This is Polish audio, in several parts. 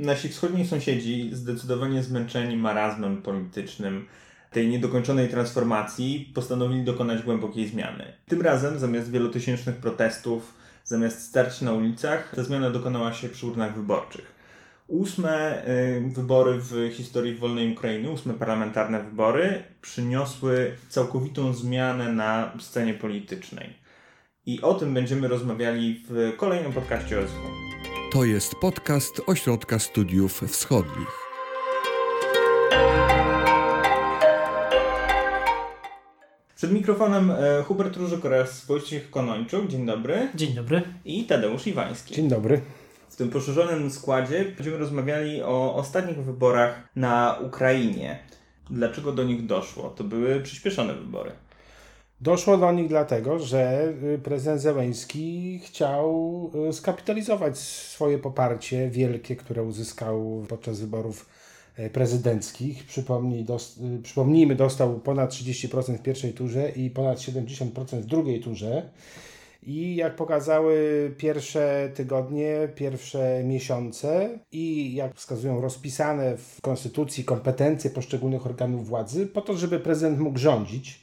Nasi wschodni sąsiedzi, zdecydowanie zmęczeni marazmem politycznym, tej niedokończonej transformacji, postanowili dokonać głębokiej zmiany. Tym razem, zamiast wielotysięcznych protestów, zamiast starć na ulicach, ta zmiana dokonała się przy urnach wyborczych. Ósme y, wybory w historii wolnej Ukrainy, ósme parlamentarne wybory, przyniosły całkowitą zmianę na scenie politycznej. I o tym będziemy rozmawiali w kolejnym podcaście OSW. To jest podcast Ośrodka Studiów Wschodnich. Przed mikrofonem e, Hubert Różyk oraz Wojciech Konończuk. Dzień dobry. Dzień dobry. I Tadeusz Iwański. Dzień dobry. W tym poszerzonym składzie będziemy rozmawiali o ostatnich wyborach na Ukrainie. Dlaczego do nich doszło? To były przyspieszone wybory. Doszło do nich dlatego, że y, prezydent Zełenski chciał y, skapitalizować swoje poparcie wielkie, które uzyskał podczas wyborów y, prezydenckich. Przypomnij, dos, przypomnijmy, dostał ponad 30% w pierwszej turze i ponad 70% w drugiej turze. I jak pokazały pierwsze tygodnie, pierwsze miesiące i jak wskazują rozpisane w konstytucji kompetencje poszczególnych organów władzy, po to, żeby prezydent mógł rządzić,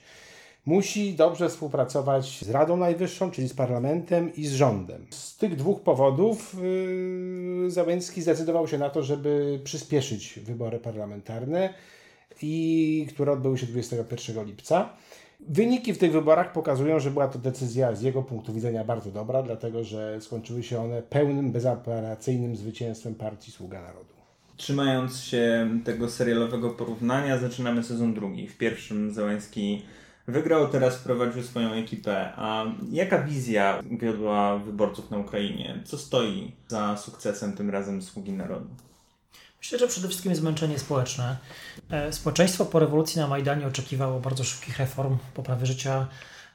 musi dobrze współpracować z Radą Najwyższą, czyli z parlamentem i z rządem. Z tych dwóch powodów yy, Załęcki zdecydował się na to, żeby przyspieszyć wybory parlamentarne, i które odbyły się 21 lipca. Wyniki w tych wyborach pokazują, że była to decyzja z jego punktu widzenia bardzo dobra, dlatego że skończyły się one pełnym, bezapelacyjnym zwycięstwem partii Sługa Narodu. Trzymając się tego serialowego porównania, zaczynamy sezon drugi. W pierwszym Załęski wygrał, teraz prowadził swoją ekipę. A jaka wizja wiodła wyborców na Ukrainie? Co stoi za sukcesem tym razem Sługi Narodu? Myślę, że przede wszystkim zmęczenie społeczne. E, społeczeństwo po rewolucji na Majdanie oczekiwało bardzo szybkich reform, poprawy życia,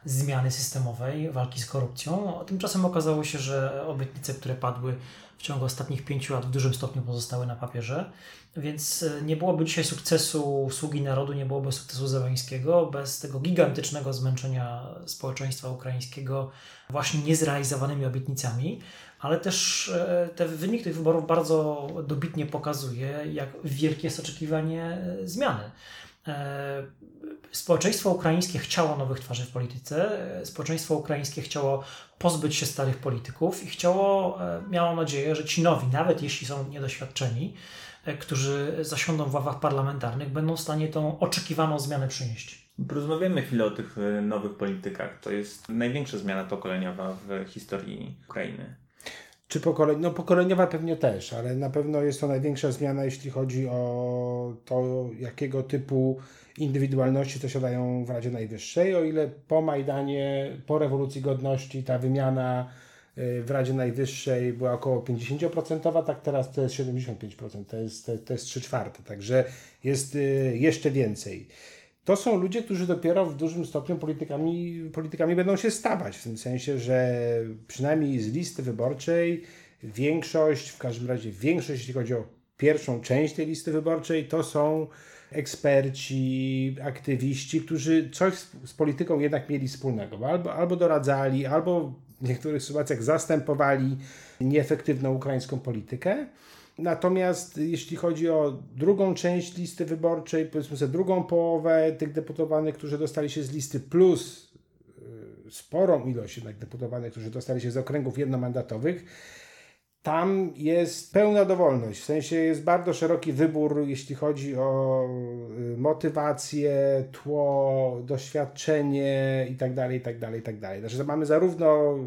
zmiany systemowej, walki z korupcją. Tymczasem okazało się, że obietnice, które padły w ciągu ostatnich pięciu lat w dużym stopniu pozostały na papierze. Więc e, nie byłoby dzisiaj sukcesu sługi narodu, nie byłoby sukcesu Zełańskiego bez tego gigantycznego zmęczenia społeczeństwa ukraińskiego właśnie niezrealizowanymi obietnicami ale też e, te wynik tych wyborów bardzo dobitnie pokazuje, jak wielkie jest oczekiwanie e, zmiany. E, społeczeństwo ukraińskie chciało nowych twarzy w polityce, społeczeństwo ukraińskie chciało pozbyć się starych polityków i chciało, miało nadzieję, że ci nowi, nawet jeśli są niedoświadczeni, którzy zasiądą w ławach parlamentarnych, będą w stanie tą oczekiwaną zmianę przynieść. Porozmawiamy chwilę o tych nowych politykach. To jest największa zmiana pokoleniowa w historii Ukrainy. Czy pokoleń, no pokoleniowa pewnie też, ale na pewno jest to największa zmiana, jeśli chodzi o to, jakiego typu indywidualności zasiadają w Radzie Najwyższej. O ile po Majdanie, po rewolucji godności ta wymiana y, w Radzie Najwyższej była około 50%, tak teraz to jest 75%, to jest, to jest 3 czwarte, także jest y, jeszcze więcej to są ludzie, którzy dopiero w dużym stopniu politykami, politykami będą się stawać, w tym sensie, że przynajmniej z listy wyborczej większość, w każdym razie większość, jeśli chodzi o pierwszą część tej listy wyborczej, to są eksperci, aktywiści, którzy coś z polityką jednak mieli wspólnego. Albo, albo doradzali, albo w niektórych sytuacjach zastępowali nieefektywną ukraińską politykę. Natomiast jeśli chodzi o drugą część listy wyborczej, powiedzmy sobie drugą połowę tych deputowanych, którzy dostali się z listy, plus y, sporą ilość jednak deputowanych, którzy dostali się z okręgów jednomandatowych, tam jest pełna dowolność, w sensie jest bardzo szeroki wybór, jeśli chodzi o y, motywację, tło, doświadczenie itd., itd., itd. Znaczy, mamy zarówno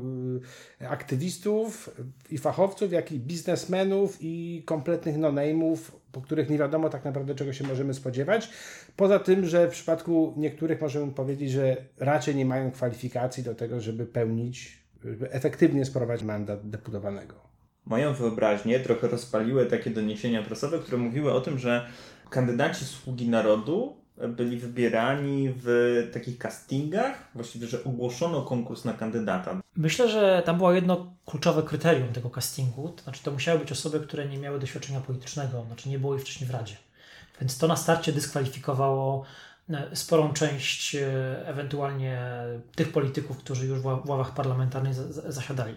y, aktywistów i fachowców, jak i biznesmenów i kompletnych no-name'ów, po których nie wiadomo tak naprawdę czego się możemy spodziewać. Poza tym, że w przypadku niektórych możemy powiedzieć, że raczej nie mają kwalifikacji do tego, żeby pełnić, żeby efektywnie sprowadzić mandat deputowanego moją wyobraźnię trochę rozpaliły takie doniesienia prasowe, które mówiły o tym, że kandydaci sługi narodu byli wybierani w takich castingach, właściwie, że ogłoszono konkurs na kandydata. Myślę, że tam było jedno kluczowe kryterium tego castingu, to znaczy to musiały być osoby, które nie miały doświadczenia politycznego, znaczy nie było ich wcześniej w Radzie. Więc to na starcie dyskwalifikowało sporą część e, ewentualnie tych polityków, którzy już w ławach parlamentarnych zasiadali.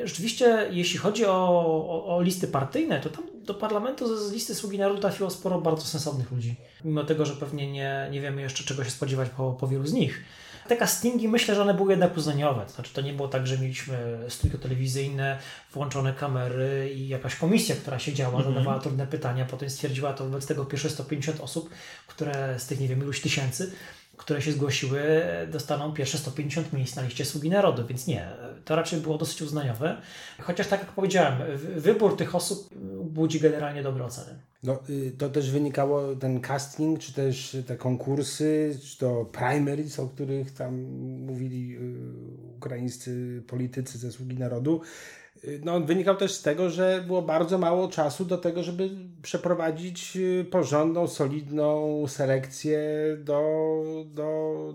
Rzeczywiście, jeśli chodzi o, o, o listy partyjne, to tam do parlamentu z listy Sługi Narodu trafiło sporo bardzo sensownych ludzi. Mimo tego, że pewnie nie, nie wiemy jeszcze czego się spodziewać po, po wielu z nich. Te castingi myślę, że one były jednak uznaniowe. To znaczy to nie było tak, że mieliśmy studio telewizyjne, włączone kamery i jakaś komisja, która siedziała, mm -hmm. zadawała trudne pytania, potem stwierdziła to wobec tego pierwsze 150 osób, które z tych nie wiem iluś tysięcy, które się zgłosiły, dostaną pierwsze 150 miejsc na liście Sługi Narodu, więc nie, to raczej było dosyć uznaniowe. Chociaż tak jak powiedziałem, wybór tych osób budzi generalnie dobre oceny. No, y, to też wynikało ten casting, czy też te konkursy, czy to primaries, o których tam mówili y, ukraińscy politycy ze Sługi Narodu. Y, no, on wynikał też z tego, że było bardzo mało czasu do tego, żeby przeprowadzić porządną, solidną selekcję do, do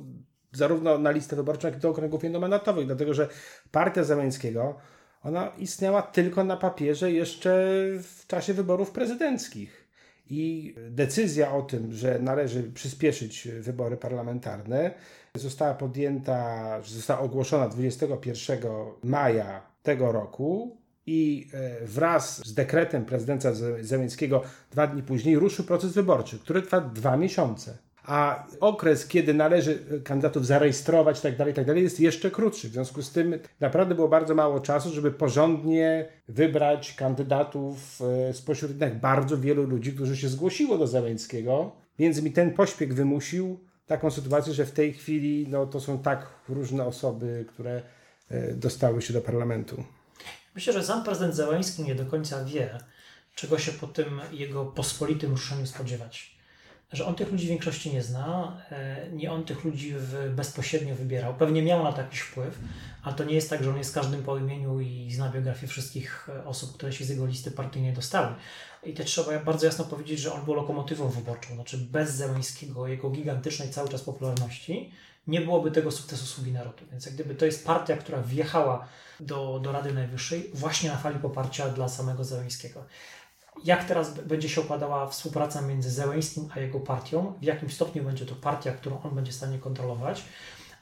zarówno na listę wyborczą, jak i do okręgów jednomandatowych, dlatego że partia Zeleńskiego ona istniała tylko na papierze jeszcze w czasie wyborów prezydenckich. I decyzja o tym, że należy przyspieszyć wybory parlamentarne, została podjęta, została ogłoszona 21 maja tego roku i e, wraz z dekretem prezydenta Zeleńskiego dwa dni później ruszył proces wyborczy, który trwa dwa miesiące a okres, kiedy należy kandydatów zarejestrować itd., tak itd. Tak jest jeszcze krótszy. W związku z tym naprawdę było bardzo mało czasu, żeby porządnie wybrać kandydatów e, spośród jednak bardzo wielu ludzi, którzy się zgłosiło do Zeleńskiego. Więc mi ten pośpiech wymusił taką sytuację, że w tej chwili no, to są tak różne osoby, które e, dostały się do parlamentu. Myślę, że sam prezydent Zeleński nie do końca wie, czego się po tym jego pospolitym ruszeniu spodziewać że on tych ludzi w większości nie zna, e, nie on tych ludzi bezpośrednio wybierał. Pewnie miał na to jakiś wpływ, ale to nie jest tak, że on jest każdym po imieniu i zna biografię wszystkich e, osób, które się z jego listy partyjnej dostały. I też trzeba bardzo jasno powiedzieć, że on był lokomotywą wyborczą, znaczy bez Zeleńskiego, jego gigantycznej cały czas popularności, nie byłoby tego sukcesu Sługi Narodu. Więc jak gdyby to jest partia, która wjechała do, do Rady Najwyższej właśnie na fali poparcia dla samego Zeleńskiego jak teraz będzie się układała współpraca między Zełęskim a jego partią, w jakim stopniu będzie to partia, którą on będzie w stanie kontrolować.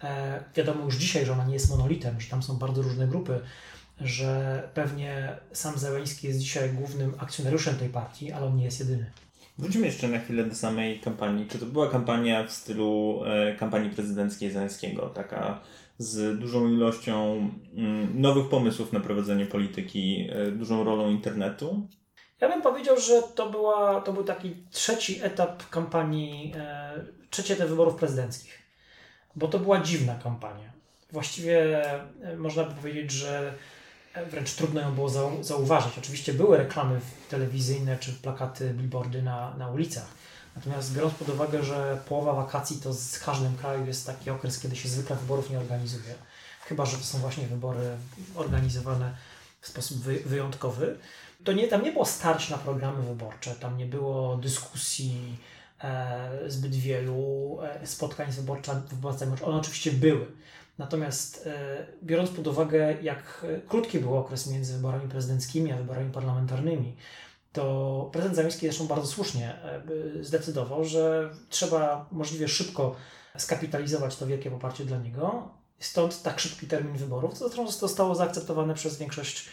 E, wiadomo już dzisiaj, że ona nie jest monolitem, że tam są bardzo różne grupy, że pewnie sam Zełęski jest dzisiaj głównym akcjonariuszem tej partii, ale on nie jest jedyny. Wróćmy jeszcze na chwilę do samej kampanii. Czy to była kampania w stylu e, kampanii prezydenckiej Zełenskiego, taka z dużą ilością mm, nowych pomysłów na prowadzenie polityki, e, dużą rolą internetu? Ja bym powiedział, że to, była, to był taki trzeci etap kampanii, e, trzeci etap wyborów prezydenckich, bo to była dziwna kampania. Właściwie e, można by powiedzieć, że wręcz trudno ją było zau zauważyć. Oczywiście były reklamy telewizyjne czy plakaty, billboardy na, na ulicach. Natomiast biorąc pod uwagę, że połowa wakacji to z każdym kraju jest taki okres, kiedy się zwykle wyborów nie organizuje, chyba że to są właśnie wybory organizowane w sposób wy wyjątkowy, to nie, tam nie było starć na programy wyborcze, tam nie było dyskusji e, zbyt wielu, e, spotkań z wyborcami. One oczywiście były. Natomiast e, biorąc pod uwagę, jak krótki był okres między wyborami prezydenckimi a wyborami parlamentarnymi, to prezydent Zamiński zresztą bardzo słusznie e, zdecydował, że trzeba możliwie szybko skapitalizować to wielkie poparcie dla niego. Stąd tak szybki termin wyborów, co zresztą zostało zaakceptowane przez większość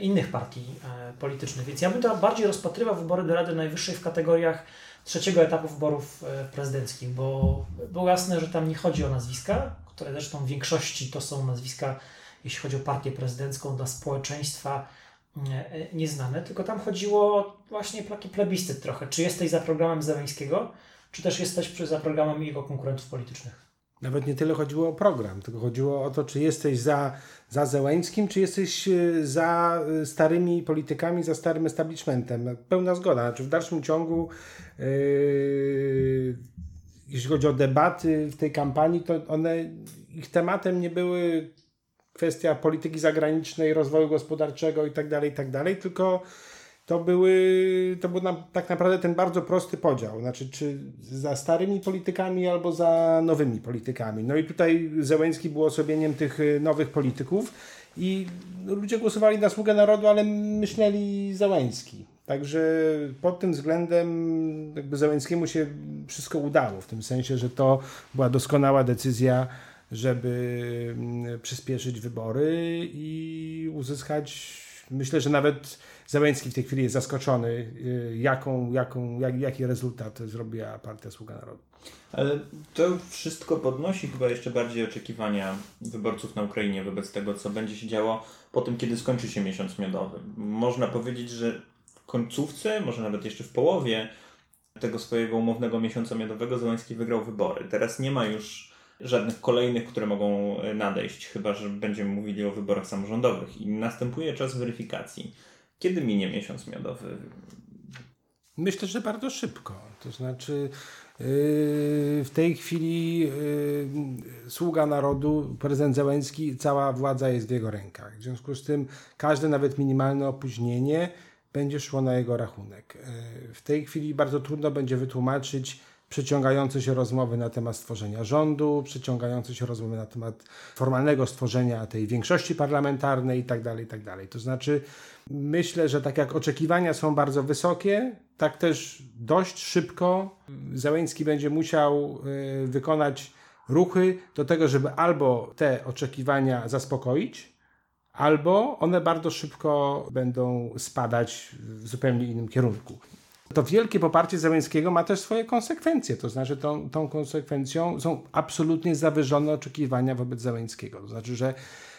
innych partii e, politycznych. Więc ja bym to bardziej rozpatrywał wybory do Rady Najwyższej w kategoriach trzeciego etapu wyborów e, prezydenckich, bo było jasne, że tam nie chodzi o nazwiska, które zresztą w większości to są nazwiska, jeśli chodzi o partię prezydencką, dla społeczeństwa e, nieznane, tylko tam chodziło właśnie taki plebiscyt trochę. Czy jesteś za programem Zeleńskiego, czy też jesteś za programem jego konkurentów politycznych? Nawet nie tyle chodziło o program, tylko chodziło o to, czy jesteś za, za Zełańskim, czy jesteś e, za e, starymi politykami, za starym establishmentem. Pełna zgoda. Znaczy w dalszym ciągu, yy, jeśli chodzi o debaty w tej kampanii, to one, ich tematem nie były kwestia polityki zagranicznej, rozwoju gospodarczego itd., tak itd., tak tylko to, były, to był na, tak naprawdę ten bardzo prosty podział. Znaczy, czy za starymi politykami albo za nowymi politykami. No i tutaj Zełęński był osobieniem tych y, nowych polityków i ludzie głosowali na sługę narodu, ale myśleli Zełęński. Także pod tym względem jakby Zełęńskiemu się wszystko udało, w tym sensie, że to była doskonała decyzja, żeby mm, przyspieszyć wybory i uzyskać, myślę, że nawet Załęcki w tej chwili jest zaskoczony, y, jaką, jaką, jak, jaki rezultat zrobiła Partia Sługa Narodu. Ale to wszystko podnosi chyba jeszcze bardziej oczekiwania wyborców na Ukrainie wobec tego, co będzie się działo po tym, kiedy skończy się miesiąc miodowy. Można powiedzieć, że w końcówce, może nawet jeszcze w połowie tego swojego umownego miesiąca miodowego Zeleński wygrał wybory. Teraz nie ma już żadnych kolejnych, które mogą nadejść, chyba że będziemy mówili o wyborach samorządowych i następuje czas weryfikacji. Kiedy minie miesiąc miodowy? Myślę, że bardzo szybko. To znaczy, yy, w tej chwili yy, sługa narodu, prezydent Zełenski, cała władza jest w jego rękach. W związku z tym każde nawet minimalne opóźnienie będzie szło na jego rachunek. Yy, w tej chwili bardzo trudno będzie wytłumaczyć przeciągające się rozmowy na temat stworzenia rządu, przeciągające się rozmowy na temat formalnego stworzenia tej większości parlamentarnej itd. Tak itd. Tak to znaczy, myślę, że tak jak oczekiwania są bardzo wysokie, tak też dość szybko Załęcki będzie musiał y, wykonać ruchy do tego, żeby albo te oczekiwania zaspokoić, albo one bardzo szybko będą spadać w zupełnie innym kierunku. To wielkie poparcie Załęskiego ma też swoje konsekwencje, to znaczy tą, tą konsekwencją są absolutnie zawyżone oczekiwania wobec Załęskiego. To znaczy, że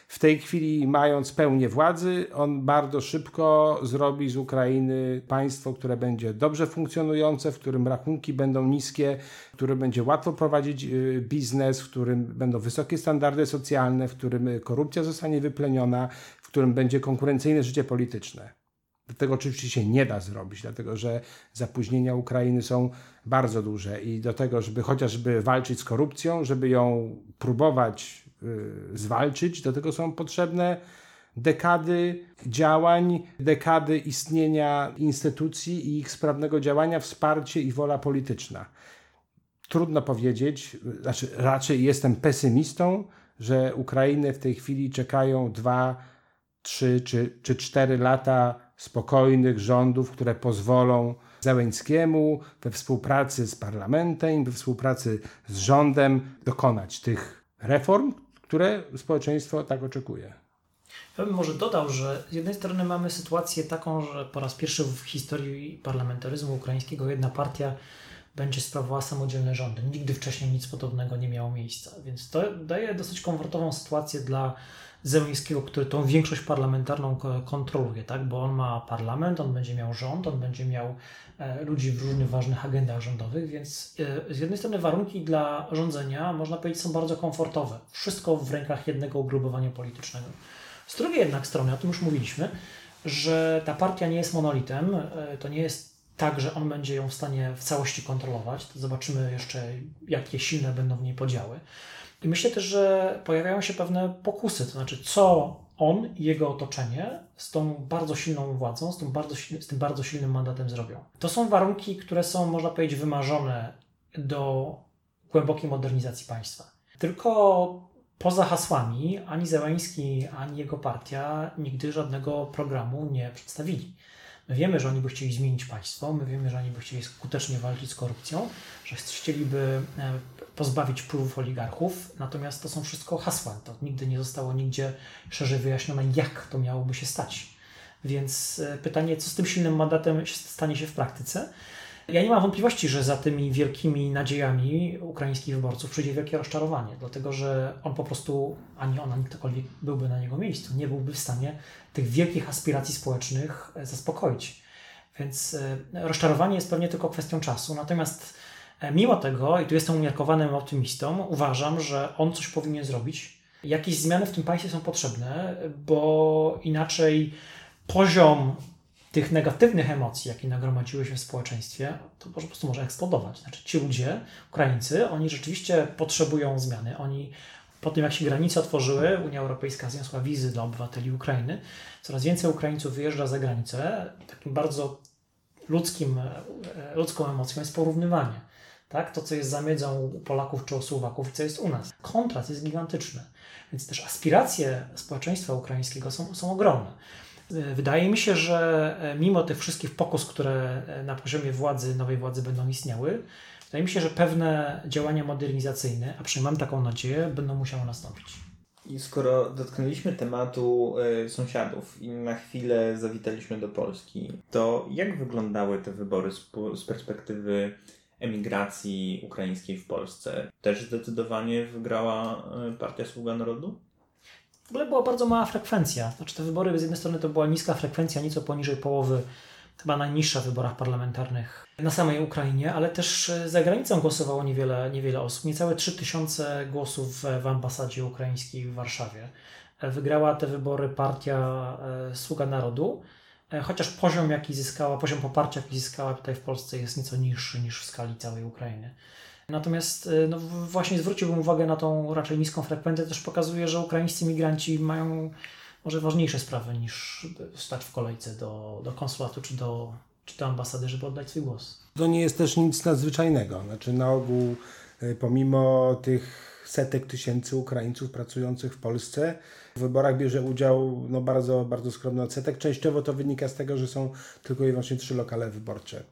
w tej chwili, mając pełnię władzy, on bardzo szybko zrobi z Ukrainy państwo, które będzie dobrze funkcjonujące, w którym rachunki będą niskie, w którym będzie łatwo prowadzić y, biznes, w którym będą wysokie standardy socjalne, w którym korupcja zostanie wypleniona, w którym będzie konkurencyjne życie polityczne. Tego oczywiście się nie da zrobić, dlatego że zapóźnienia Ukrainy są bardzo duże i do tego, żeby chociażby walczyć z korupcją, żeby ją próbować y, zwalczyć, do tego są potrzebne dekady działań, dekady istnienia instytucji i ich sprawnego działania, wsparcie i wola polityczna. Trudno powiedzieć, znaczy raczej jestem pesymistą, że Ukrainę w tej chwili czekają dwa, trzy czy, czy cztery lata spokojnych rządów, które pozwolą Załęckiemu we współpracy z parlamentem, we współpracy z rządem dokonać tych reform, które społeczeństwo tak oczekuje. Ja bym może dodał, że z jednej strony mamy sytuację taką, że po raz pierwszy w historii parlamentaryzmu ukraińskiego jedna partia będzie sprawowała samodzielne rządy. Nigdy wcześniej nic podobnego nie miało miejsca, więc to daje dosyć komfortową sytuację dla Zełńskiego, który tą większość parlamentarną kontroluje, tak? bo on ma parlament, on będzie miał rząd, on będzie miał e, ludzi w różnych ważnych agendach rządowych, więc e, z jednej strony warunki dla rządzenia, można powiedzieć, są bardzo komfortowe. Wszystko w rękach jednego ugrupowania politycznego. Z drugiej jednak strony, o tym już mówiliśmy, że ta partia nie jest monolitem, e, to nie jest tak, że on będzie ją w stanie w całości kontrolować. To zobaczymy jeszcze, jakie silne będą w niej podziały. I myślę też, że pojawiają się pewne pokusy, to znaczy co on i jego otoczenie z tą bardzo silną władzą, z tym bardzo, z tym bardzo silnym mandatem zrobią. To są warunki, które są, można powiedzieć, wymarzone do głębokiej modernizacji państwa. Tylko poza hasłami ani Zełański, ani jego partia nigdy żadnego programu nie przedstawili. My wiemy, że oni by chcieli zmienić państwo, my wiemy, że oni by chcieli skutecznie walczyć z korupcją, że chcieliby e, pozbawić wpływów oligarchów, natomiast to są wszystko hasła. To nigdy nie zostało nigdzie szerzej wyjaśnione, jak to miałoby się stać. Więc e, pytanie, co z tym silnym mandatem stanie się w praktyce? Ja nie mam wątpliwości, że za tymi wielkimi nadziejami ukraińskich wyborców przyjdzie wielkie rozczarowanie, dlatego że on po prostu, ani on, ani ktokolwiek byłby na niego miejscu, nie byłby w stanie tych wielkich aspiracji społecznych e, zaspokoić. Więc e, rozczarowanie jest pewnie tylko kwestią czasu. Natomiast e, mimo tego, i tu jestem umiarkowanym optymistą, uważam, że on coś powinien zrobić. Jakieś zmiany w tym państwie są potrzebne, bo inaczej poziom tych negatywnych emocji, jakie nagromadziły się w społeczeństwie, to po prostu może eksplodować. Znaczy ci ludzie, Ukraińcy, oni rzeczywiście potrzebują zmiany. Oni po tym, jak się granice otworzyły, Unia Europejska zniosła wizy dla obywateli Ukrainy, coraz więcej Ukraińców wyjeżdża za granicę. Takim bardzo ludzkim, e, ludzką emocją jest porównywanie. Tak? To, co jest zamiedzą u Polaków czy u Słowaków co jest u nas. Kontrast jest gigantyczny. Więc też aspiracje społeczeństwa ukraińskiego są, są ogromne. Wydaje mi się, że e, mimo tych wszystkich pokus, które e, na poziomie władzy, nowej władzy będą istniały, wydaje mi się, że pewne działania modernizacyjne, a przynajmniej mam taką nadzieję, będą musiały nastąpić. I skoro dotknęliśmy tematu y, sąsiadów i na chwilę zawitaliśmy do Polski, to jak wyglądały te wybory z, z perspektywy emigracji ukraińskiej w Polsce? Też zdecydowanie wygrała y, Partia Sługa Narodu? W ogóle była bardzo mała frekwencja. Znaczy te wybory z jednej strony to była niska frekwencja, nieco poniżej połowy, chyba najniższa w wyborach parlamentarnych na samej Ukrainie, ale też e, za granicą głosowało niewiele, niewiele osób. Niecałe 3000 głosów w ambasadzie ukraińskiej w Warszawie. E, wygrała te wybory partia e, Sługa Narodu, chociaż poziom, jaki zyskała, poziom poparcia, jaki zyskała tutaj w Polsce jest nieco niższy niż w skali całej Ukrainy. Natomiast no, właśnie zwróciłbym uwagę na tą raczej niską frekwencję, też pokazuje, że ukraińscy migranci mają może ważniejsze sprawy niż stać w kolejce do, do konsulatu czy do, czy do ambasady, żeby oddać swój głos. To nie jest też nic nadzwyczajnego. Znaczy na ogół e, pomimo tych setek tysięcy Ukraińców pracujących w Polsce. W wyborach bierze udział no, bardzo, bardzo skromny odsetek. Częściowo to wynika z tego, że są tylko i wyłącznie trzy lokale wyborcze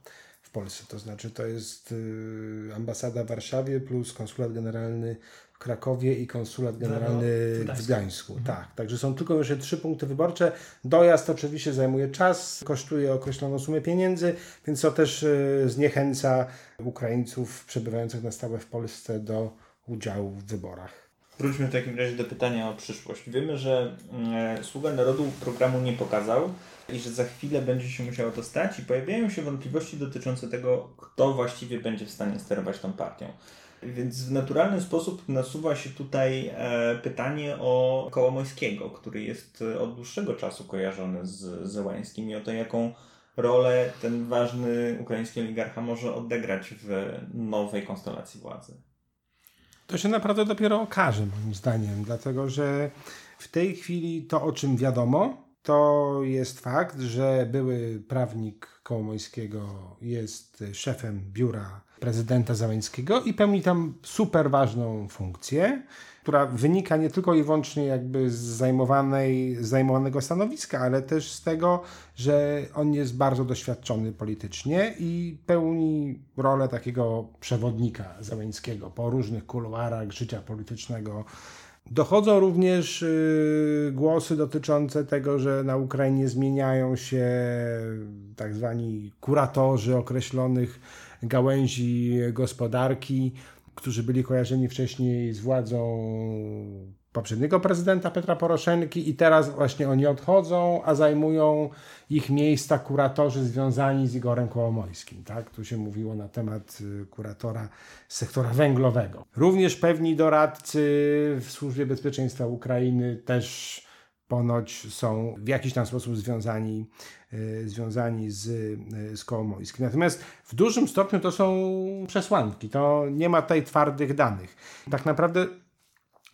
Polsce. To znaczy to jest y, ambasada w Warszawie plus konsulat generalny w Krakowie i konsulat generalny w Gdańsku. Mhm. Tak, także są tylko jeszcze trzy punkty wyborcze. Dojazd oczywiście zajmuje czas, kosztuje określoną sumę pieniędzy, więc to też y, zniechęca Ukraińców przebywających na stałe w Polsce do udziału w wyborach. Wróćmy w takim razie do pytania o przyszłość. Wiemy, że mm, Sługa Narodu programu nie pokazał i że za chwilę będzie się musiało to stać i pojawiają się wątpliwości dotyczące tego, kto właściwie będzie w stanie sterować tą partią. Więc w naturalny sposób nasuwa się tutaj e, pytanie o Kołomońskiego, który jest e, od dłuższego czasu kojarzony z Zełańskim i o to, jaką rolę ten ważny ukraiński oligarcha może odegrać w nowej konstelacji władzy. To się naprawdę dopiero okaże, moim zdaniem, dlatego że w tej chwili to, o czym wiadomo, to jest fakt, że były prawnik Kołomońskiego jest szefem biura prezydenta Załęckiego i pełni tam super ważną funkcję, która wynika nie tylko i wyłącznie jakby z zajmowanej, z zajmowanego stanowiska, ale też z tego, że on jest bardzo doświadczony politycznie i pełni rolę takiego przewodnika Załęckiego po różnych kuluarach życia politycznego Dochodzą również y, głosy dotyczące tego, że na Ukrainie zmieniają się tak zwani kuratorzy określonych gałęzi gospodarki, którzy byli kojarzeni wcześniej z władzą poprzedniego prezydenta Petra Poroszenki i teraz właśnie oni odchodzą, a zajmują ich miejsca kuratorzy związani z Igorem Kołomońskim. Tak? Tu się mówiło na temat y, kuratora sektora węglowego. Również pewni doradcy w Służbie Bezpieczeństwa Ukrainy też ponoć są w jakiś tam sposób związani, y, związani z, y, z. Natomiast w dużym stopniu to są przesłanki, to nie ma tutaj twardych danych. Tak naprawdę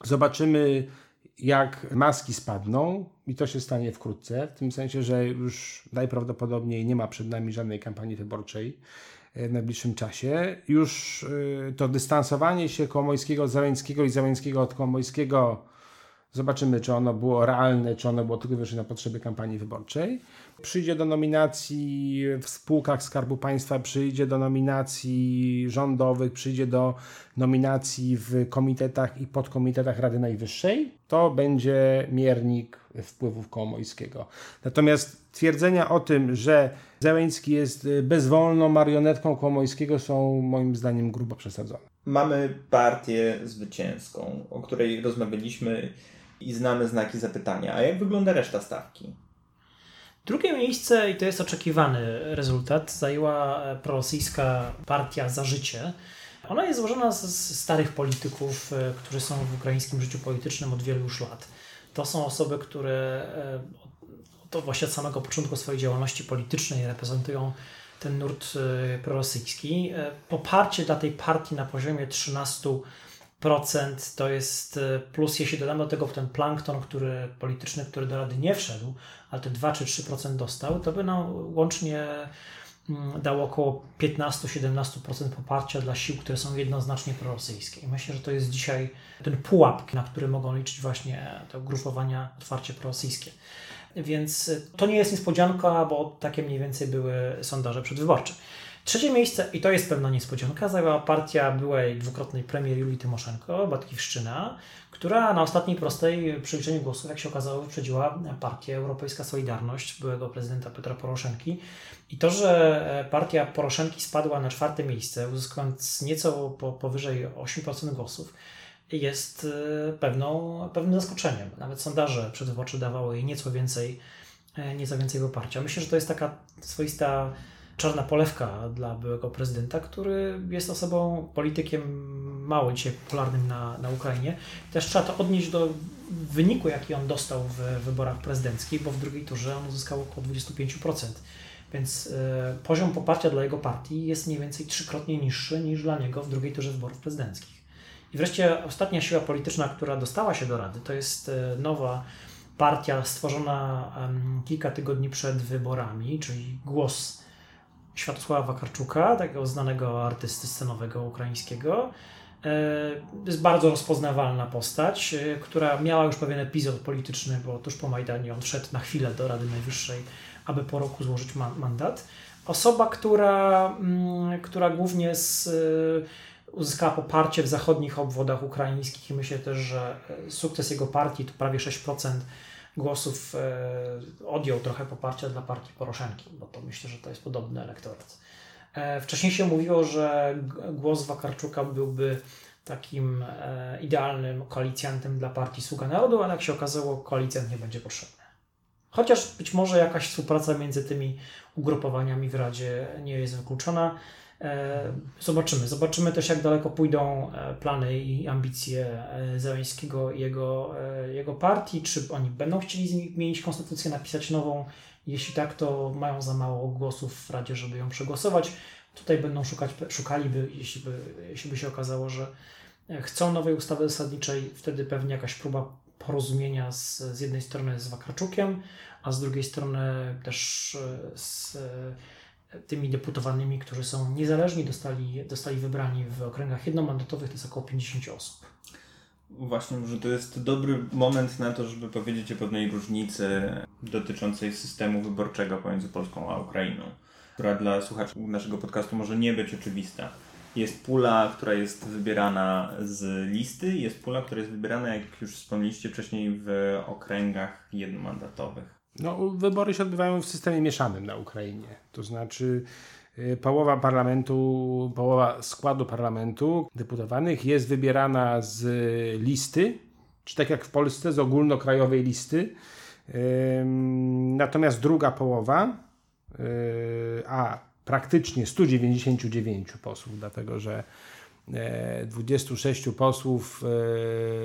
zobaczymy, jak maski spadną, i to się stanie wkrótce, w tym sensie, że już najprawdopodobniej nie ma przed nami żadnej kampanii wyborczej e, w najbliższym czasie. Już e, to dystansowanie się Kołomońskiego od Załęckiego i Załęckiego od Kołomońskiego Zobaczymy, czy ono było realne, czy ono było tylko wyłącznie na potrzeby kampanii wyborczej. Przyjdzie do nominacji w spółkach Skarbu Państwa, przyjdzie do nominacji rządowych, przyjdzie do nominacji w komitetach i podkomitetach Rady Najwyższej. To będzie miernik wpływów Kołomojskiego. Natomiast twierdzenia o tym, że Zeleński jest bezwolną marionetką Kołomojskiego są moim zdaniem grubo przesadzone. Mamy partię zwycięską, o której rozmawialiśmy i znamy znaki zapytania. A jak wygląda reszta stawki? Drugie miejsce, i to jest oczekiwany rezultat, zajęła prorosyjska partia Za Życie. Ona jest złożona z starych polityków, e, którzy są w ukraińskim życiu politycznym od wielu już lat. To są osoby, które e, to właśnie od samego początku swojej działalności politycznej reprezentują ten nurt e, prorosyjski. Poparcie dla tej partii na poziomie 13 procent to jest e, plus, jeśli dodamy do tego ten plankton, który polityczny, który do Rady nie wszedł, ale te 2 czy 3% dostał, to by nam łącznie mm, dało około 15-17% poparcia dla sił, które są jednoznacznie prorosyjskie. I myślę, że to jest dzisiaj ten pułap, na który mogą liczyć właśnie te ugrupowania otwarcie prorosyjskie. Więc to nie jest niespodzianka, bo takie mniej więcej były sondaże przedwyborcze. Trzecie miejsce, i to jest pewna niespodzianka, zajęła partia byłej dwukrotnej premier Julii Tymoszenko, Batkiwszczyna, która na ostatniej prostej przeliczeniu głosów, jak się okazało, wyprzedziła partię Europejska Solidarność byłego prezydenta Petra Poroszenki. I to, że partia Poroszenki spadła na czwarte miejsce, uzyskując nieco po, powyżej 8% głosów, jest e, pewną, pewnym zaskoczeniem. Nawet sondaże przedwyborcze dawały jej nieco więcej, e, nieco więcej poparcia. Myślę, że to jest taka swoista czarna polewka dla byłego prezydenta, który jest osobą, politykiem mało dzisiaj popularnym na, na Ukrainie. Też trzeba to odnieść do wyniku, jaki on dostał w wyborach prezydenckich, bo w drugiej turze on uzyskał około 25%. Więc y, poziom poparcia dla jego partii jest mniej więcej trzykrotnie niższy niż dla niego w drugiej turze wyborów prezydenckich. I wreszcie ostatnia siła polityczna, która dostała się do Rady, to jest y, nowa partia stworzona kilka tygodni przed wyborami, czyli Głos Światosława Wakarczuka, takiego znanego artysty scenowego ukraińskiego. E, jest bardzo rozpoznawalna postać, e, która miała już pewien epizod polityczny, bo tuż po Majdanie on szedł na chwilę do Rady Najwyższej, aby po roku złożyć mandat. Osoba, która, mm, która głównie z, e, uzyskała poparcie w zachodnich obwodach ukraińskich i myślę też, że sukces jego partii to prawie 6% głosów e, odjął trochę poparcia dla partii Poroszenki, bo to myślę, że to jest podobny elektorat. E, wcześniej się mówiło, że głos Wakarczuka byłby takim e, idealnym koalicjantem dla partii Sługa Narodu, ale jak się okazało, koalicjant nie będzie potrzebny. Chociaż być może jakaś współpraca między tymi ugrupowaniami w Radzie nie jest wykluczona. E, zobaczymy. Zobaczymy też, jak daleko pójdą e, plany i ambicje e, Zeleńskiego i jego, jego partii. Czy oni będą chcieli zmienić konstytucję, napisać nową? Jeśli tak, to mają za mało głosów w Radzie, żeby ją przegłosować. Tutaj będą szukać, szukaliby, jeśli by, jeśli by się okazało, że chcą nowej ustawy zasadniczej, wtedy pewnie jakaś próba porozumienia z, z jednej strony z Wakarczukiem, a z drugiej strony też z tymi deputowanymi, którzy są niezależni, dostali, dostali wybrani w okręgach jednomandatowych, to jest około 50 osób. Właśnie, że to jest dobry moment na to, żeby powiedzieć o pewnej różnicy dotyczącej systemu wyborczego pomiędzy Polską a Ukrainą, która dla słuchaczy naszego podcastu może nie być oczywista. Jest pula, która jest wybierana z listy, jest pula, która jest wybierana, jak już wspomnieliście wcześniej, w okręgach jednomandatowych. No, wybory się odbywają w systemie mieszanym na Ukrainie. To znaczy y, połowa parlamentu, połowa składu parlamentu deputowanych jest wybierana z listy, czy tak jak w Polsce z ogólnokrajowej listy. Natomiast druga połowa, y, a praktycznie 199 posłów, dlatego że 26 e, posłów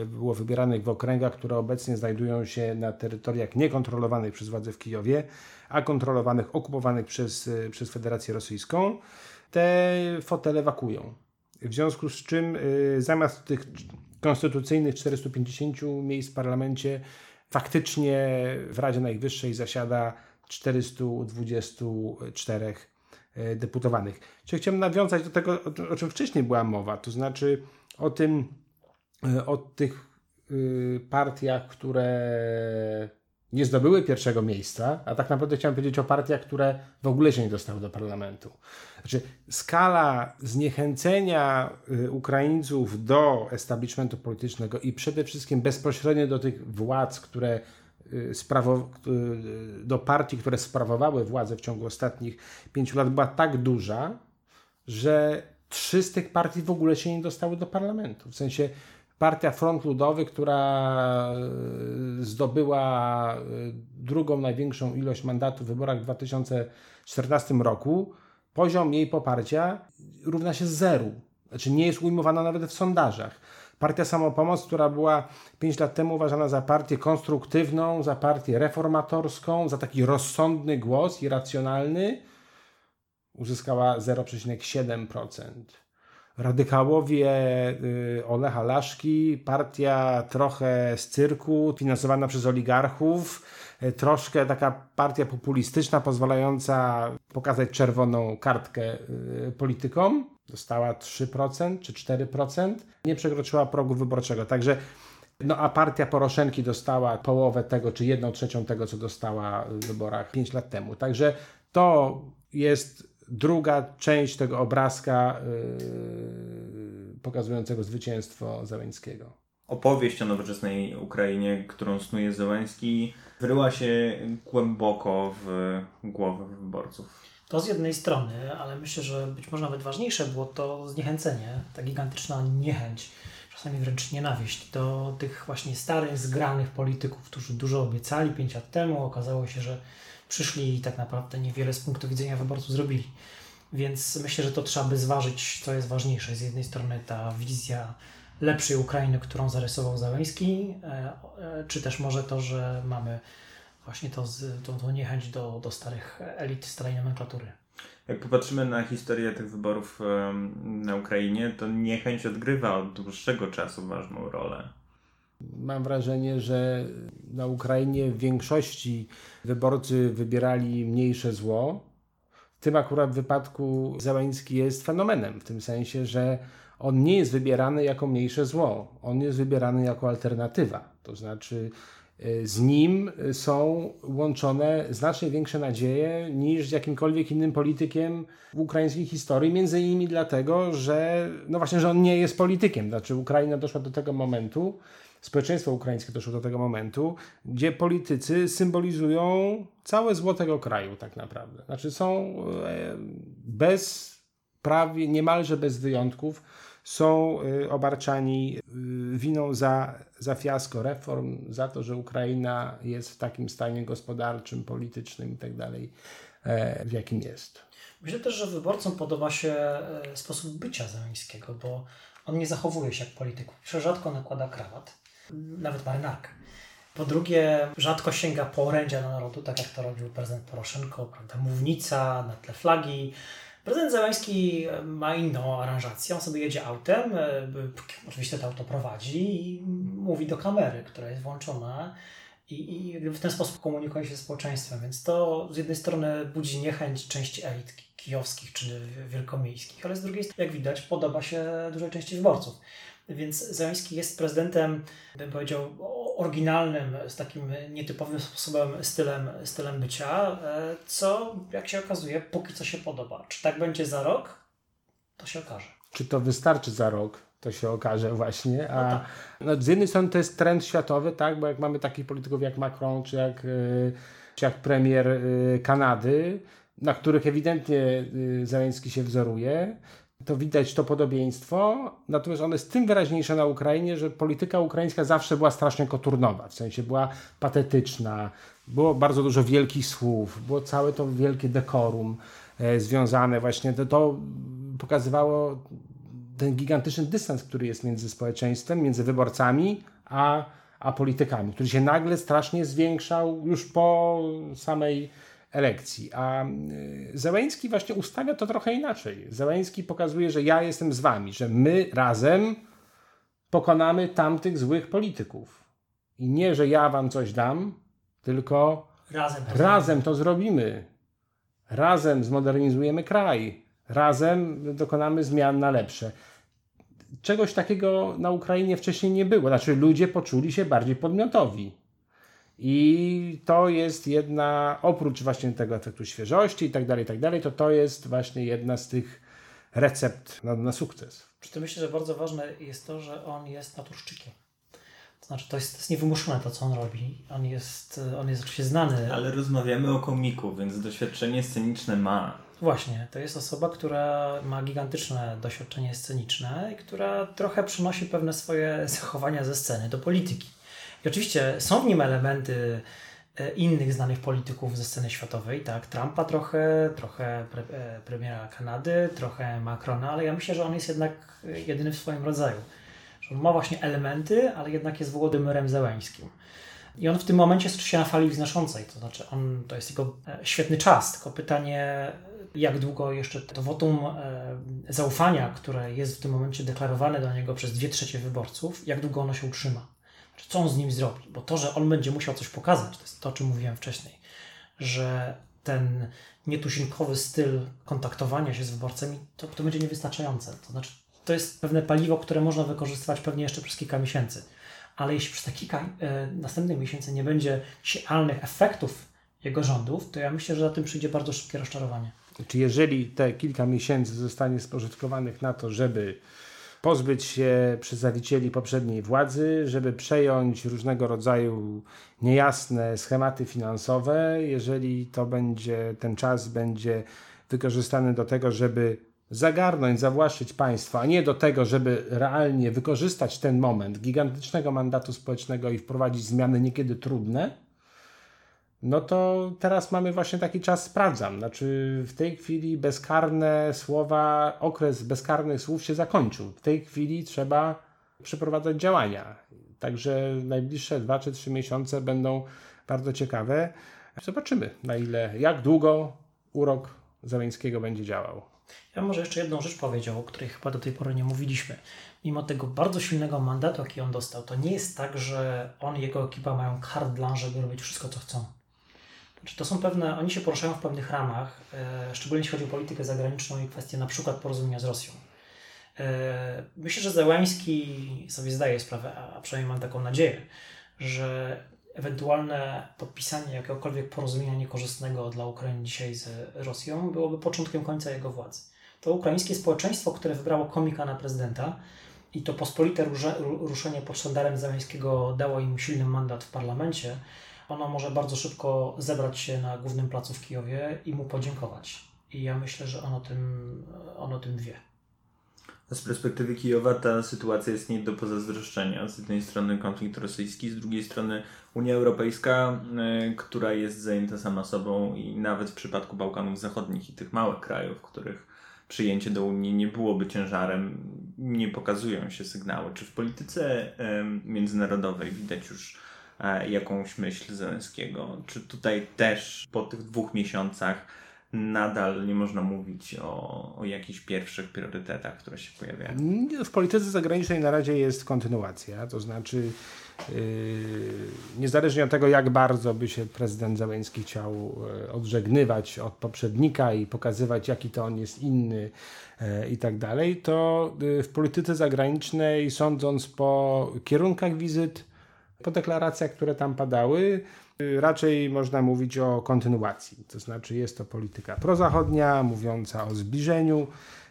e, było wybieranych w okręgach, które obecnie znajdują się na terytoriach niekontrolowanych przez władze w Kijowie, a kontrolowanych, okupowanych przez, e, przez Federację Rosyjską. Te fotele wakują. W związku z czym zamiast tych konstytucyjnych 450 miejsc w parlamencie faktycznie w Radzie Najwyższej zasiada 424 E, deputowanych. Czyli chciałem nawiązać do tego, o czym wcześniej była mowa, to znaczy o tym, e, o tych y, partiach, które nie zdobyły pierwszego miejsca, a tak naprawdę chciałem powiedzieć o partiach, które w ogóle się nie dostały do parlamentu. Znaczy, skala zniechęcenia Ukraińców do establishmentu politycznego i przede wszystkim bezpośrednio do tych władz, które Y, y, do partii, które sprawowały władzę w ciągu ostatnich pięciu lat była tak duża, że trzy z tych partii w ogóle się nie dostały do parlamentu. W sensie partia Front Ludowy, która y, zdobyła drugą największą ilość mandatów w wyborach w 2014 roku, poziom jej poparcia równa się zeru. Znaczy nie jest ujmowana nawet w sondażach. Partia Samopomoc, która była 5 lat temu uważana za partię konstruktywną, za partię reformatorską, za taki rozsądny głos i racjonalny, uzyskała 0,7%. Radykałowie y, Olecha Laszki, partia trochę z cyrku, finansowana przez oligarchów, y, troszkę taka partia populistyczna, pozwalająca pokazać czerwoną kartkę y, politykom dostała 3% czy 4%, nie przekroczyła progu wyborczego. Także No a partia Poroszenki dostała połowę tego, czy jedną trzecią tego, co dostała w wyborach 5 lat temu. Także to jest druga część tego obrazka yy, pokazującego zwycięstwo Zeleńskiego. Opowieść o nowoczesnej Ukrainie, którą snuje Zełenski, wryła się głęboko w głowę wyborców. To z jednej strony, ale myślę, że być może nawet ważniejsze było to zniechęcenie, ta gigantyczna niechęć, czasami wręcz nienawiść do tych właśnie starych, zgranych polityków, którzy dużo obiecali pięć lat temu. Okazało się, że przyszli i tak naprawdę niewiele z punktu widzenia wyborców zrobili. Więc myślę, że to trzeba by zważyć, co jest ważniejsze. Z jednej strony ta wizja lepszej Ukrainy, którą zarysował Załęski, e, e, czy też może to, że mamy właśnie to, tą, tą niechęć do, do starych elit, starej nomenklatury. Jak popatrzymy na historię tych wyborów na Ukrainie, to niechęć odgrywa od dłuższego czasu ważną rolę. Mam wrażenie, że na Ukrainie w większości wyborcy wybierali mniejsze zło. W tym akurat wypadku Załęski jest fenomenem, w tym sensie, że on nie jest wybierany jako mniejsze zło, on jest wybierany jako alternatywa. To znaczy, z nim są łączone znacznie większe nadzieje niż z jakimkolwiek innym politykiem w ukraińskiej historii, między innymi dlatego, że no właśnie, że on nie jest politykiem. Znaczy Ukraina doszła do tego momentu, społeczeństwo ukraińskie doszło do tego momentu, gdzie politycy symbolizują całe zło tego kraju tak naprawdę. Znaczy są e, bez prawie, niemalże bez wyjątków, są y, obarczani y, winą za, za fiasko reform, za to, że Ukraina jest w takim stanie gospodarczym, politycznym itd., tak e, w jakim jest. Myślę też, że wyborcom podoba się e, sposób bycia Zeleńskiego, bo on nie zachowuje się jak polityk. Rzadko nakłada krawat, nawet marynarkę. Po drugie, rzadko sięga po orędzia na narodu, tak jak to robił prezydent Poroszenko, prawda, mównica na tle flagi, Prezydent Zeleński e, ma inną aranżację. On sobie jedzie autem, e, oczywiście to auto prowadzi i mówi do kamery, która jest włączona i, i w ten sposób komunikuje się z społeczeństwem. Więc to z jednej strony budzi niechęć części elit kijowskich czy wielkomiejskich, ale z drugiej strony, jak widać, podoba się dużej części wyborców. Więc Zeleński jest prezydentem, bym powiedział, oryginalnym, z takim nietypowym sposobem, stylem, stylem bycia, e, co jak się okazuje, póki co się podoba. Czy tak będzie za rok? To się okaże. Czy to wystarczy za rok? To się okaże właśnie. A no tak. no, z jednej strony to jest trend światowy, tak? Bo jak mamy takich polityków jak Macron, czy jak, e, czy jak premier e, Kanady, na których ewidentnie Zeleński się wzoruje, to widać to podobieństwo, natomiast ono jest tym wyraźniejsze na Ukrainie, że polityka ukraińska zawsze była strasznie koturnowa, w sensie była patetyczna, było bardzo dużo wielkich słów, było całe to wielkie dekorum e, związane właśnie, to, to pokazywało ten gigantyczny dystans, który jest między społeczeństwem, między wyborcami, a, a politykami, który się nagle strasznie zwiększał już po samej elekcji. A y, Zełęński właśnie ustawia to trochę inaczej. Zełęński pokazuje, że ja jestem z wami, że my razem pokonamy tamtych złych polityków. I nie, że ja wam coś dam, tylko razem, razem to zrobimy. Razem zmodernizujemy kraj. Razem dokonamy zmian na lepsze. Czegoś takiego na Ukrainie wcześniej nie było. Znaczy, ludzie poczuli się bardziej podmiotowi. I to jest jedna, oprócz właśnie tego efektu świeżości i tak dalej, i tak dalej, to to jest właśnie jedna z tych recept na, na sukces. Przy tym myślę, że bardzo ważne jest to, że on jest naturszczykiem. To znaczy, to jest, to jest niewymuszone to, co on robi. On jest, on jest oczywiście znany. Ale rozmawiamy o komiku, więc doświadczenie sceniczne ma. Właśnie, to jest osoba, która ma gigantyczne doświadczenie sceniczne i która trochę przynosi pewne swoje zachowania ze sceny do polityki. I oczywiście są w nim elementy e, innych znanych polityków ze sceny światowej, tak, Trumpa trochę, trochę pre, e, premiera Kanady, trochę Macrona, ale ja myślę, że on jest jednak jedyny w swoim rodzaju. Że on ma właśnie elementy, ale jednak jest Włodymyrem Zełańskim. I on w tym momencie jest się na fali wznoszącej, to znaczy on, to jest jego e, świetny czas, tylko pytanie, jak długo jeszcze to wotum zaufania, które jest w tym momencie deklarowane do niego przez dwie trzecie wyborców, jak długo ono się utrzyma co on z nim zrobi. Bo to, że on będzie musiał coś pokazać, to jest to, o czym mówiłem wcześniej, że ten nietuzinkowy styl kontaktowania się z wyborcami, to, to będzie niewystarczające. To znaczy, to jest pewne paliwo, które można wykorzystywać pewnie jeszcze przez kilka miesięcy. ale jeśli przez te kilka e, następnych miesięcy nie będzie realnych efektów jego rządów, to ja myślę, że za tym przyjdzie bardzo szybkie rozczarowanie. Czy jeżeli te kilka miesięcy zostanie spożytkowanych na to, żeby pozbyć się przedstawicieli poprzedniej władzy, żeby przejąć różnego rodzaju niejasne schematy finansowe, jeżeli to będzie, ten czas będzie wykorzystany do tego, żeby zagarnąć, zawłaszczyć państwo, a nie do tego, żeby realnie wykorzystać ten moment gigantycznego mandatu społecznego i wprowadzić zmiany niekiedy trudne, no to teraz mamy właśnie taki czas, sprawdzam. Znaczy, w tej chwili bezkarne słowa, okres bezkarnych słów się zakończył. W tej chwili trzeba przeprowadzać działania. Także najbliższe dwa czy trzy miesiące będą bardzo ciekawe. Zobaczymy, na ile, jak długo urok Zeleńskiego będzie działał. Ja może jeszcze jedną rzecz powiedział, o której chyba do tej pory nie mówiliśmy. Mimo tego bardzo silnego mandatu, jaki on dostał, to nie jest tak, że on i jego ekipa mają carte blanche, żeby robić wszystko, co chcą. Znaczy, to są pewne, oni się poruszają w pewnych ramach, e, szczególnie jeśli chodzi o politykę zagraniczną i kwestie na przykład porozumienia z Rosją. E, myślę, że Zełański sobie zdaje sprawę, a przynajmniej mam taką nadzieję, że ewentualne podpisanie jakiegokolwiek porozumienia niekorzystnego dla Ukrainy dzisiaj z Rosją byłoby początkiem końca jego władzy. To ukraińskie społeczeństwo, które wybrało komika na prezydenta i to pospolite ruszenie pod sztandarem Zeleńskiego dało im silny mandat w parlamencie, ono może bardzo szybko zebrać się na głównym placu w Kijowie i mu podziękować. I ja myślę, że on o tym, on o tym wie. Z perspektywy Kijowa ta sytuacja jest nie do pozazdroszczenia. Z jednej strony konflikt rosyjski, z drugiej strony Unia Europejska, y, która jest zajęta sama sobą i nawet w przypadku Bałkanów Zachodnich i tych małych krajów, których przyjęcie do Unii nie byłoby ciężarem, nie pokazują się sygnały. Czy w polityce międzynarodowej widać już E, jakąś myśl Zelenskiego. Czy tutaj też po tych dwóch miesiącach nadal nie można mówić o, o jakichś pierwszych priorytetach, które się pojawiają? W polityce zagranicznej na razie jest kontynuacja, to znaczy yy, niezależnie od tego, jak bardzo by się prezydent Zeleński chciał yy, odżegnywać od poprzednika i pokazywać, jaki to on jest inny yy, i tak dalej, to yy, w polityce zagranicznej, sądząc po kierunkach wizyt, po deklaracjach, które tam padały, raczej można mówić o kontynuacji. To znaczy jest to polityka prozachodnia, mówiąca o zbliżeniu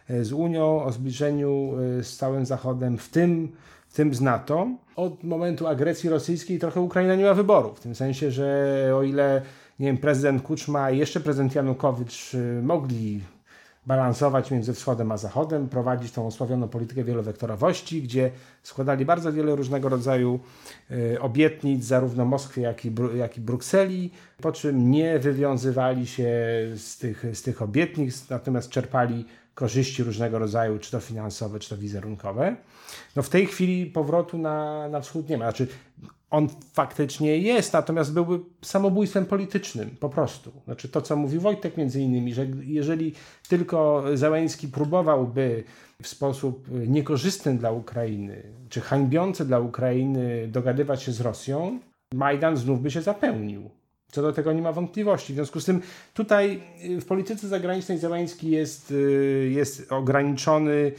e, z Unią, o zbliżeniu e, z całym Zachodem, w tym, w tym z NATO. Od momentu agresji rosyjskiej trochę Ukraina nie ma wyboru, w tym sensie, że o ile nie wiem, prezydent Kuczma i jeszcze prezydent Janukowicz e, mogli balansować między wschodem a zachodem, prowadzić tą osławioną politykę wielowektorowości, gdzie składali bardzo wiele różnego rodzaju y, obietnic, zarówno Moskwie, jak i, jak i Brukseli, po czym nie wywiązywali się z tych, z tych obietnic, natomiast czerpali korzyści różnego rodzaju, czy to finansowe, czy to wizerunkowe. No w tej chwili powrotu na, na wschód nie ma. Znaczy, on faktycznie jest, natomiast byłby samobójstwem politycznym, po prostu. Znaczy to, co mówił Wojtek między innymi, że jeżeli tylko Załęski próbowałby w sposób niekorzystny dla Ukrainy, czy hańbiący dla Ukrainy dogadywać się z Rosją, Majdan znów by się zapełnił. Co do tego nie ma wątpliwości. W związku z tym tutaj w polityce zagranicznej Załęski jest, jest ograniczony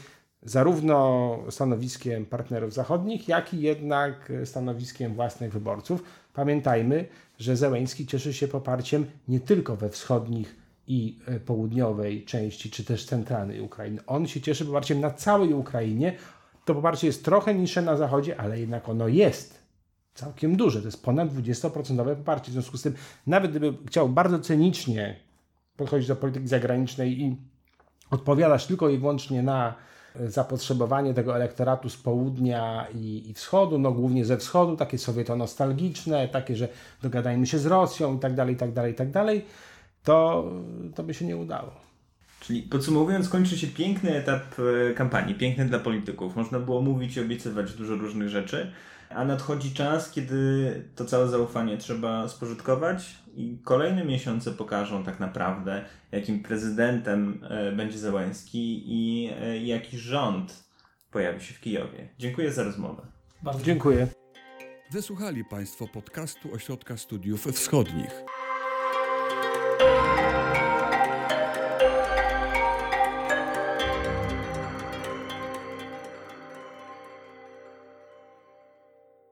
zarówno stanowiskiem partnerów zachodnich, jak i jednak stanowiskiem własnych wyborców. Pamiętajmy, że Zełęński cieszy się poparciem nie tylko we wschodnich i e, południowej części, czy też centralnej Ukrainy. On się cieszy poparciem na całej Ukrainie. To poparcie jest trochę niższe na zachodzie, ale jednak ono jest całkiem duże. To jest ponad 20% poparcie. W związku z tym, nawet gdyby chciał bardzo cynicznie podchodzić do polityki zagranicznej i odpowiadać tylko i wyłącznie na zapotrzebowanie tego elektoratu z południa i, i wschodu, no głównie ze wschodu, takie sowieto-nostalgiczne, takie, że dogadajmy się z Rosją i tak dalej, i tak dalej, i tak dalej, to, to by się nie udało. Czyli podsumowując, kończy się piękny etap e, kampanii, piękny dla polityków. Można było mówić i obiecywać dużo różnych rzeczy, a nadchodzi czas, kiedy to całe zaufanie trzeba spożytkować i kolejne miesiące pokażą tak naprawdę, jakim prezydentem e, będzie Zełański i e, jaki rząd pojawi się w Kijowie. Dziękuję za rozmowę. Bardzo dziękuję. Wysłuchali Państwo podcastu Ośrodka Studiów Wschodnich.